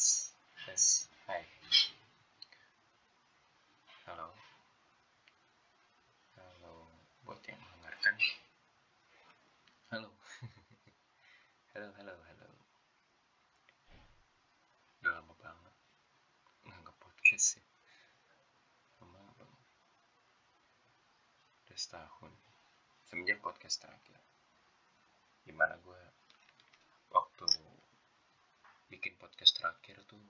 tes tes hai halo. Halo buat yang mendengarkan. Halo. Halo halo halo. Udah lama banget nggak podcast sih lama banget. Udah setahun. Semenjak podcast terakhir. Gimana gue bikin podcast terakhir tuh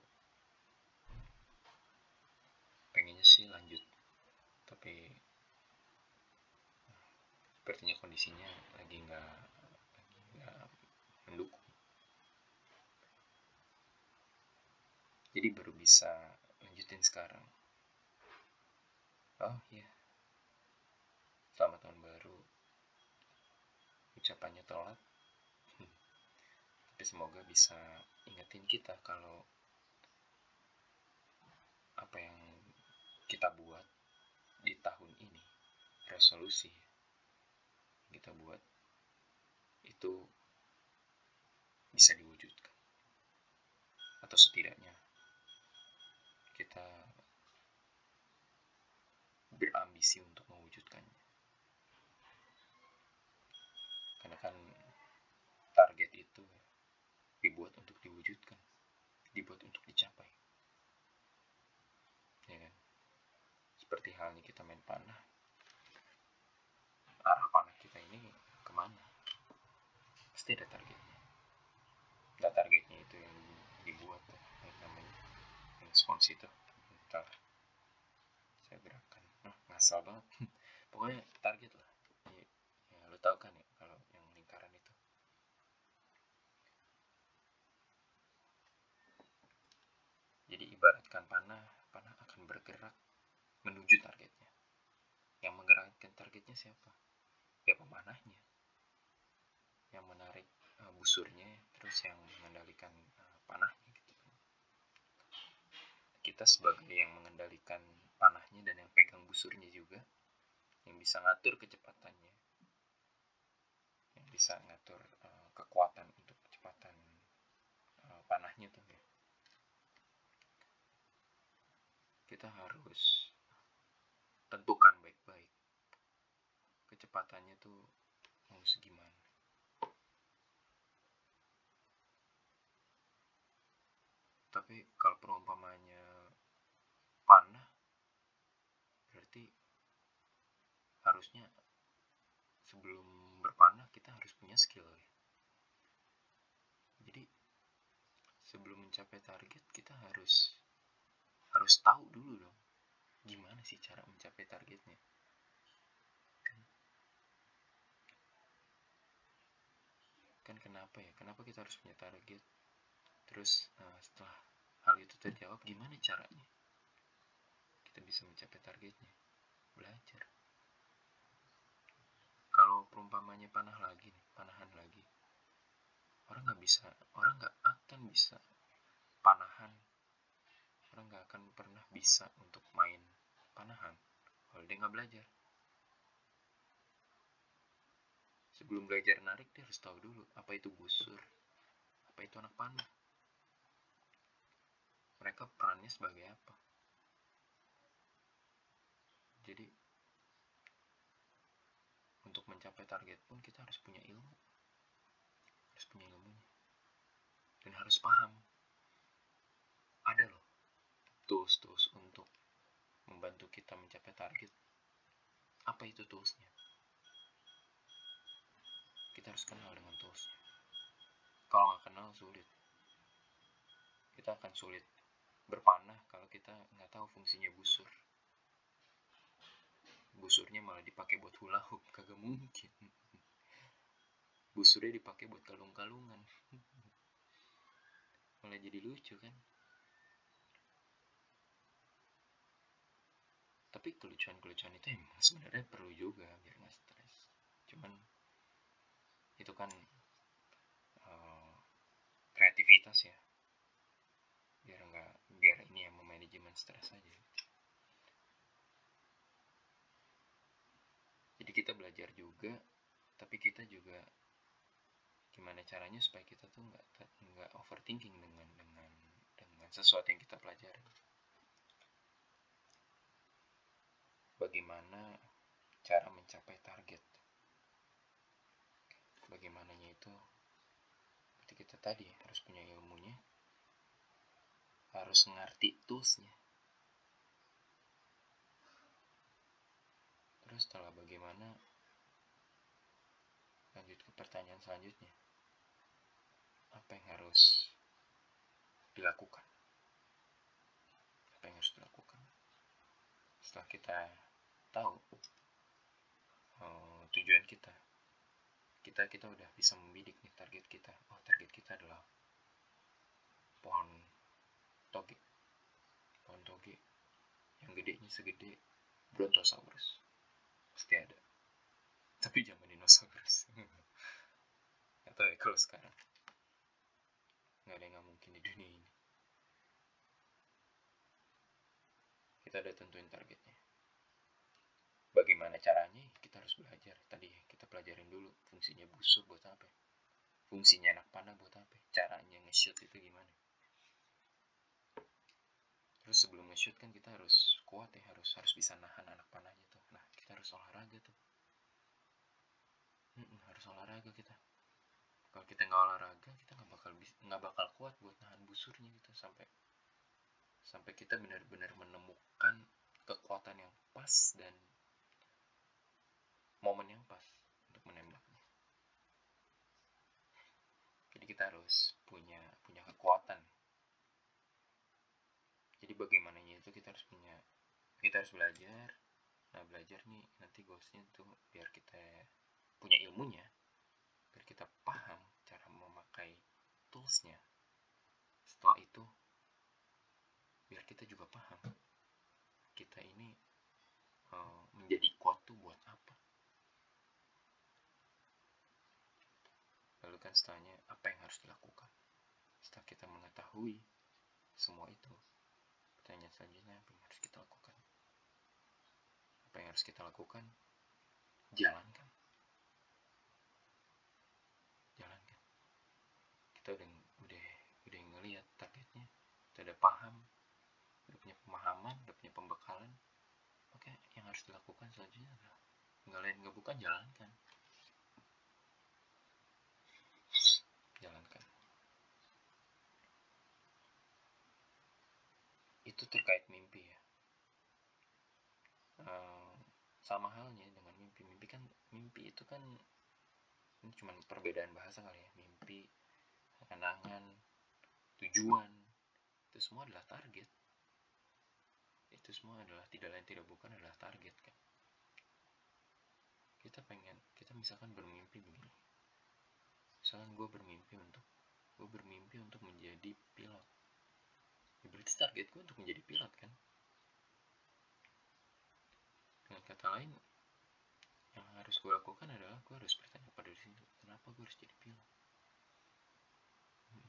pengennya sih lanjut tapi sepertinya kondisinya lagi nggak lagi nggak mendukung. Jadi baru bisa lanjutin sekarang. Oh iya. Selamat tahun baru. Ucapannya telat. Tapi semoga bisa ingetin kita kalau apa yang kita buat di tahun ini resolusi kita buat itu bisa diwujudkan. Atau setidaknya kita berambisi untuk mewujudkannya. Karena kan target itu dibuat untuk diwujudkan dibuat untuk dicapai. Ya kan? Seperti halnya kita main panah. Arah panah kita ini ke mana? Pasti ada targetnya. Nah targetnya itu yang dibuat ya, yang namanya yang spons itu. Ntar saya gerakan nah ngasal banget. Pokoknya target lah. Ya, ya lo tau kan ya kalau yang lingkaran itu jadi ibaratkan panah panah akan bergerak menuju targetnya. Yang menggerakkan targetnya siapa? Ya pemanahnya. Yang menarik uh, busurnya terus yang mengendalikan uh, panahnya gitu. Kita sebagai yang mengendalikan panahnya dan yang pegang busurnya juga yang bisa ngatur kecepatannya yang bisa ngatur uh, kekuatan untuk kecepatan uh, panahnya tuh ya kita harus tentukan baik-baik. Kecepatannya tuh mau segimana. Tapi kalau perumpamannya panah berarti harusnya sebelum berpanah kita harus punya skill ya. Jadi sebelum mencapai target kita harus harus tahu dulu dong gimana sih cara mencapai targetnya. Kan, kenapa ya? Kenapa kita harus punya target? Terus uh, setelah hal itu terjawab gimana caranya kita bisa mencapai targetnya? Belajar. Kalau perumpamannya panah lagi nih panahan lagi orang nggak bisa orang nggak akan bisa panahan orang nggak akan pernah bisa untuk main panahan kalau dia nggak belajar. Sebelum belajar narik dia harus tahu dulu apa itu busur apa itu anak panah. Mereka perannya sebagai apa? Jadi untuk mencapai target pun kita harus punya ilmu harus punya ilmunya dan harus paham tools-tools untuk membantu kita mencapai target. Apa itu toolsnya? Kita harus kenal dengan toolsnya. Kalau nggak kenal sulit. Kita akan sulit berpanah kalau kita nggak tahu fungsinya busur. Busurnya malah dipakai buat hula hoop kagak mungkin. Busurnya dipakai buat kalung-kalungan. Malah jadi lucu kan tapi kelucuan-kelucuan itu emang sebenarnya perlu juga biar nggak stres. Cuman itu kan uh, kreativitas ya. Biar nggak biar ini yang memanajemen stres aja jadi kita belajar juga tapi kita juga gimana caranya supaya kita tuh nggak nggak overthinking dengan dengan dengan sesuatu yang kita pelajari bagaimana cara mencapai target. Bagaimananya itu seperti kita tadi harus punya ilmunya harus ngerti toolsnya. Terus setelah bagaimana lanjut ke pertanyaan selanjutnya. Apa yang harus dilakukan? Apa yang harus dilakukan? Setelah kita tahu. Uh, tujuan kita. Kita kita udah bisa membidik nih target kita. Oh target kita adalah pohon toge. Pohon toge. Yang gedenya segede brontosaurus. Pasti ada. Tapi zaman dinosaurus. Atau ya kalau sekarang. Nggak ada yang nggak mungkin di dunia ini. Kita udah tentuin targetnya bagaimana caranya? Kita harus belajar. Tadi kita pelajarin dulu fungsinya busur buat apa? Fungsinya anak panah buat apa? Caranya nge-shoot itu gimana? Terus sebelum nge-shoot kan kita harus kuat ya harus harus bisa nahan anak panahnya tuh. Nah kita harus olahraga tuh. Hmm, harus olahraga kita. Kalau kita nggak olahraga kita nggak bakal nggak bakal kuat buat nahan busurnya gitu. Sampai sampai kita benar-benar menemukan kekuatan yang pas dan momen yang pas untuk menembaknya. Jadi kita harus punya punya kekuatan. Jadi bagaimananya itu kita harus punya kita harus belajar. Nah belajar nih nanti goalsnya tuh biar kita punya ilmunya, biar kita paham cara memakai toolsnya. Setelah itu biar kita juga paham kita ini uh, menjadi kuat tuh buat apa lalu kan setelahnya apa yang harus dilakukan? Setelah kita mengetahui semua itu pertanyaan selanjutnya apa yang harus kita lakukan? Apa yang harus kita lakukan? Jalankan. Jalankan. Kita udah udah udah ngelihat targetnya kita udah paham udah punya pemahaman udah punya pembekalan. Oke yang harus dilakukan selanjutnya adalah nggak lain nggak bukan jalankan jalankan itu terkait mimpi ya. Uh, sama halnya dengan mimpi. Mimpi kan mimpi itu kan ini cuma perbedaan bahasa kali ya. Mimpi kenangan tujuan. Itu semua adalah target. Itu semua adalah tidak lain tidak bukan adalah target kan. Kita pengen kita misalkan bermimpi begini misalkan gue bermimpi untuk gue bermimpi untuk menjadi pilot. Ya berarti target gue untuk menjadi pilot kan? Dengan kata lain yang harus gue lakukan adalah gue harus bertanya pada diri sendiri kenapa gue harus jadi pilot? Hmm.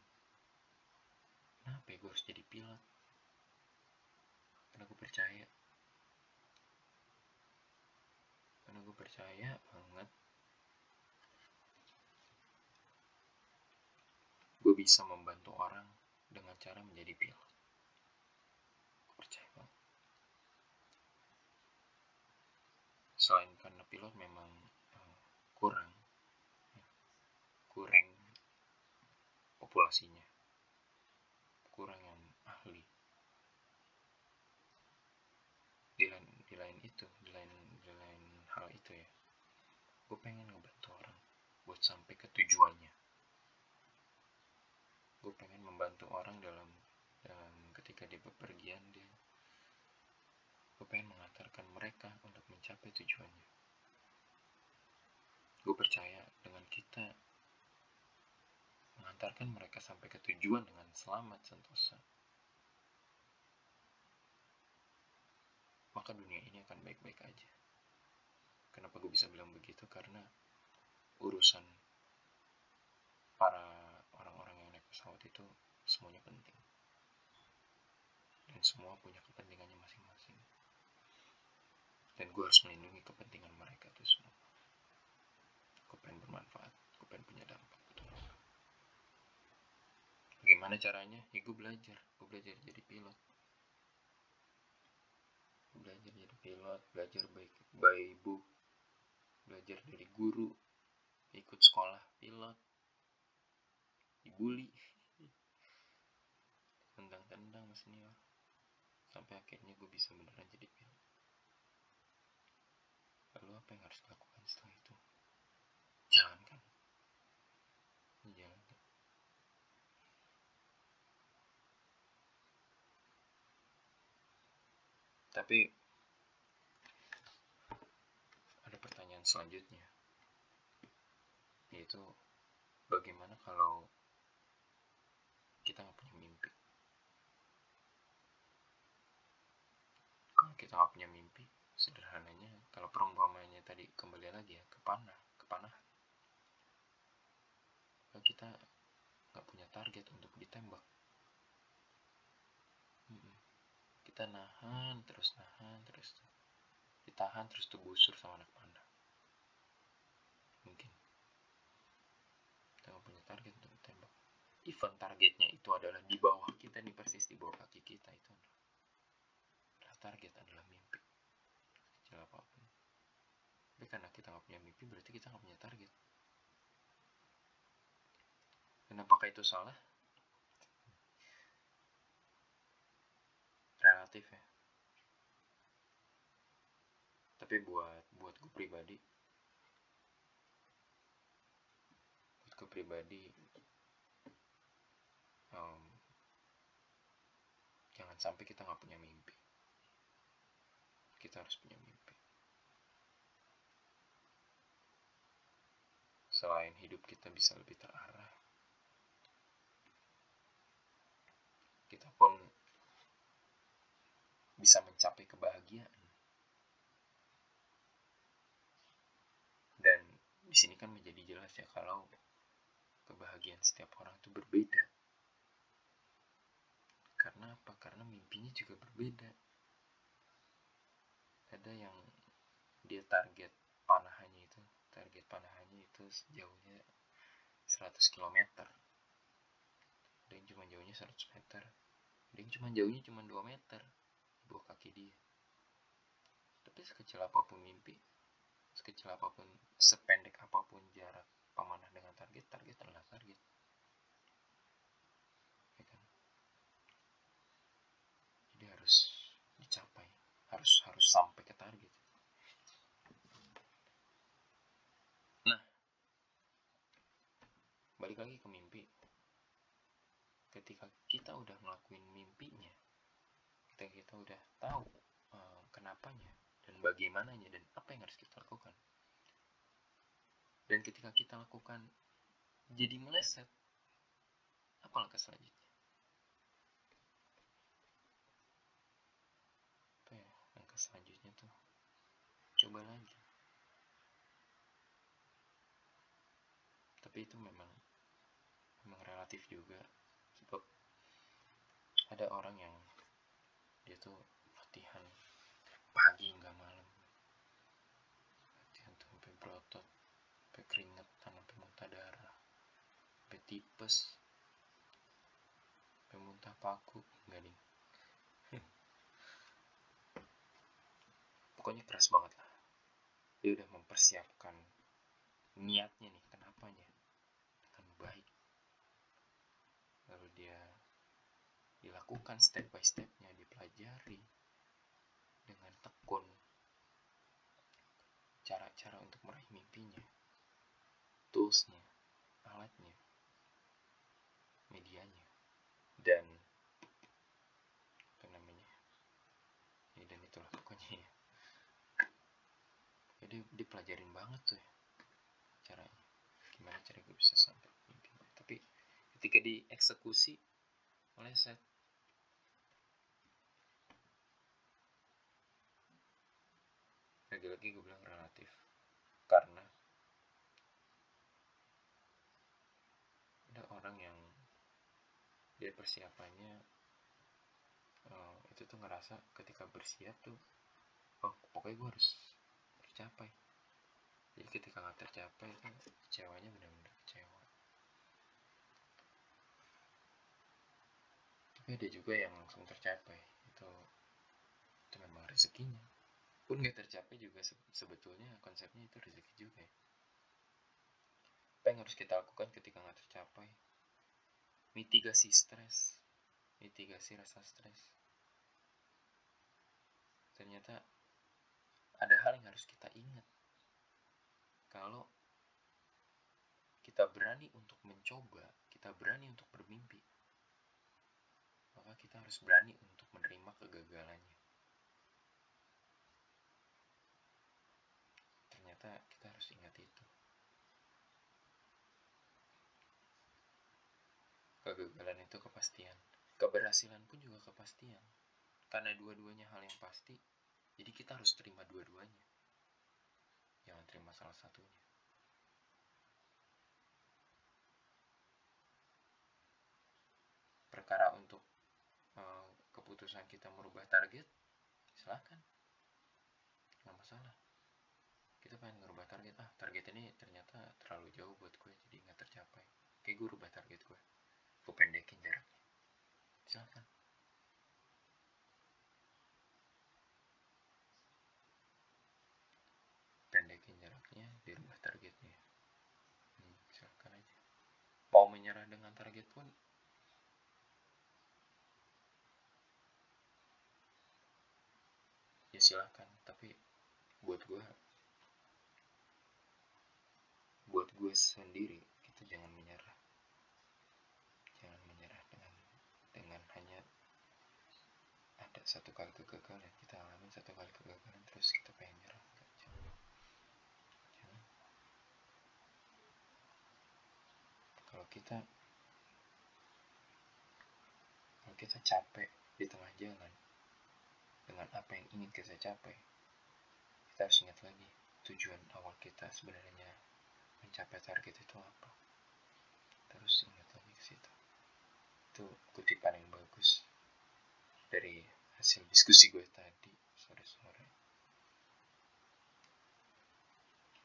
kenapa ya gue harus jadi pilot? Karena gue percaya. Karena gue percaya banget gue bisa membantu orang dengan cara menjadi pilot. Percaya banget selain karena pilot memang uh, kurang kurang populasinya. Kurang yang ahli. Di lain di lain itu di lain di lain hal itu ya. Gue pengen ngebantu orang buat sampai ke tujuannya gue pengen membantu orang dalam dalam ketika dia bepergian dia gue pengen mengantarkan mereka untuk mencapai tujuannya gue percaya dengan kita mengantarkan mereka sampai ke tujuan dengan selamat sentosa maka dunia ini akan baik-baik aja. Kenapa gue bisa bilang begitu? Karena urusan para pesawat itu semuanya penting. Dan semua punya kepentingannya masing-masing. Dan gue harus melindungi kepentingan mereka itu semua. Gue pengen bermanfaat, gue pengen punya dampak. Betul. Bagaimana caranya? Ya gue belajar. Gue belajar jadi pilot belajar jadi pilot belajar baik by book belajar dari guru ikut sekolah pilot dibully. Tendang-tendang sama senior. Sampai akhirnya gue bisa beneran jadi pilot lalu apa yang harus dilakukan setelah itu? Jalankan. Jalankan. Tapi ada pertanyaan selanjutnya. Yaitu bagaimana kalau kita nggak punya mimpi. Kalau kita nggak punya mimpi sederhananya kalau perumpamannya tadi kembali lagi ya ke panah ke panah kalau kita nggak punya target untuk ditembak. Kita nahan terus nahan terus. Ditahan terus tuh busur sama anak panah mungkin. Kita nggak punya target untuk event targetnya itu adalah di bawah kita nih persis di bawah kaki kita itu adalah target adalah mimpi. Kecil apa pun. Tapi karena kita nggak punya mimpi berarti kita nggak punya target. Dan apakah itu salah? Relatif ya. Tapi buat buat gue pribadi buat gue pribadi um, jangan sampai kita nggak punya mimpi kita harus punya mimpi selain hidup kita bisa lebih terarah kita pun bisa mencapai kebahagiaan. Dan di sini kan menjadi jelas ya kalau kebahagiaan setiap orang itu berbeda. Apa? Karena mimpinya juga berbeda. Ada yang dia target panahannya itu, target panahannya itu sejauhnya 100 km. Ada yang cuma jauhnya 100 meter. Ada yang cuma jauhnya cuma 2 meter bawah kaki dia. Tapi sekecil apa pun mimpi, sekecil apa pun, sependek apa pun jarak pemanah dengan target, target adalah target. Ya kan? Jadi harus dicapai, harus harus sampai ke target. Nah, lagi ke mimpi. Ketika kita udah ngelakuin mimpinya, ketika kita udah tahu uh, kenapanya dan bagaimananya dan apa yang harus kita lakukan. Dan ketika kita lakukan jadi meleset apa langkah selanjutnya? Apa ya langkah selanjutnya tuh? Coba lagi. Tapi itu memang relatif juga. Sebab ada orang yang dia tuh latihan pagi nggak malam. Latihan tuh sampai berotot sampai keringetan sampai muntah darah sampai tipes sampai muntah paku enggak nih pokoknya keras banget lah. Dia udah mempersiapkan niatnya nih kenapanya. Dengan baik lalu dia dilakukan step by stepnya dipelajari dengan tekun cara-cara untuk meraih mimpinya toolsnya alatnya medianya dan apa namanya? Ya dan itulah pokoknya ya. Jadi dipelajarin banget tuh ya caranya. Gimana cara gue bisa tapi ketika dieksekusi meleset lagi-lagi gue bilang relatif. Karena ada orang yang dia persiapannya uh, itu tuh ngerasa ketika bersiap tuh oh pokoknya gue harus tercapai. Jadi ketika nggak tercapai itu kecewanya benar-benar kecewa tapi ada juga yang langsung tercapai. Itu itu memang rezekinya. Pun nggak tercapai juga sebetulnya konsepnya itu rezeki juga ya. apa yang harus kita lakukan ketika nggak tercapai? Mitigasi stres. Mitigasi rasa stres. Ternyata ada hal yang harus kita ingat. Kalau kita berani untuk mencoba kita berani untuk bermimpi kita harus berani untuk menerima kegagalannya? Ternyata kita harus ingat itu. Kegagalan itu kepastian. Keberhasilan pun juga kepastian. Karena dua-duanya hal yang pasti jadi kita harus terima dua-duanya. Jangan terima salah satunya. Perkara untuk keputusan kita merubah target silahkan nggak masalah. Kita pengen ngerubah target ah target ini ternyata terlalu jauh buat gue jadi nggak tercapai. Kayak gue rubah target gue. Gue pendekin jaraknya. Silahkan pendekin jaraknya dirubah targetnya. Hmm, silahkan aja. Mau menyerah dengan target pun silahkan tapi buat gue buat gue sendiri kita jangan menyerah jangan menyerah dengan dengan hanya ada satu kali kegagalan kita alami satu kali kegagalan terus kita pengen nyerah jangan. jangan. kalau kita kalau kita capek di tengah jalan dengan apa yang ingin kita capai. Kita harus ingat lagi tujuan awal kita sebenarnya mencapai target itu apa. Terus ingat lagi ke situ. Itu kutipan yang bagus dari hasil diskusi gue tadi sore-sore.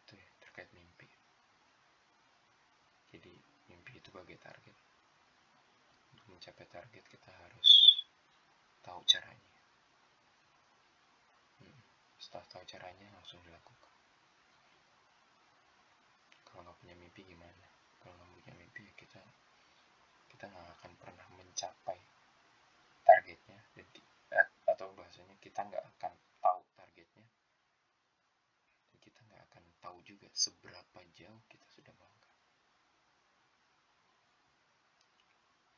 Itu ya terkait mimpi. Jadi mimpi itu bagai target. Untuk mencapai target kita harus tahu caranya. Setelah tahu caranya langsung dilakukan. Kalau nggak punya mimpi gimana? Kalau nggak punya mimpi ya kita kita nggak akan pernah mencapai targetnya. Dan eh, atau bahasanya kita nggak akan tahu targetnya. Dan kita nggak akan tahu juga seberapa jauh kita sudah melangkah.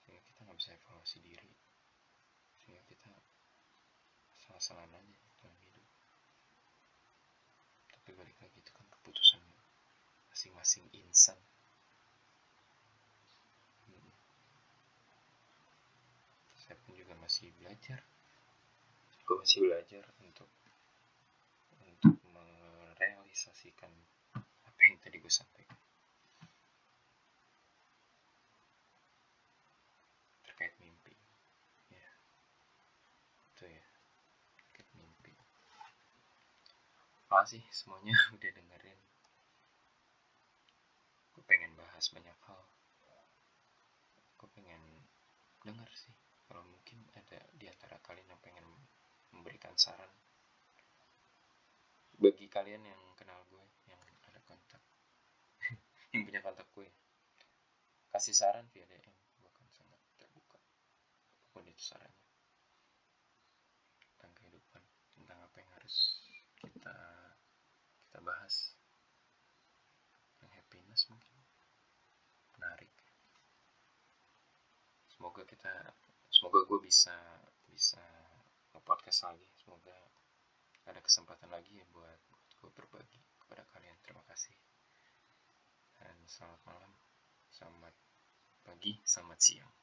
Sehingga kita nggak bisa evaluasi diri. Sehingga kita salah-salahan aja tapi balik lagi itu kan keputusan masing-masing insan. Hmm. saya pun juga masih belajar. Gue masih belajar untuk untuk merealisasikan apa yang tadi gue sampaikan terkait mimpi ya itu ya terkait mimpi makasih semuanya? Udah dengerin. Pengen bahas banyak hal. Aku pengen dengar sih. Kalau mungkin ada di antara kalian yang pengen memberikan saran. Bagi kalian yang kenal gue yang ada kontak. Yang punya kontak gue. Kasih saran via DM gue akan sangat terbuka. Apa pun itu sarannya tentang kehidupan tentang apa yang harus kita kita bahas yang happiness mungkin menarik semoga kita semoga gue bisa bisa podcast lagi. Semoga ada kesempatan lagi ya buat, buat gue berbagi kepada kalian. Terima kasih. Dan selamat malam selamat pagi selamat siang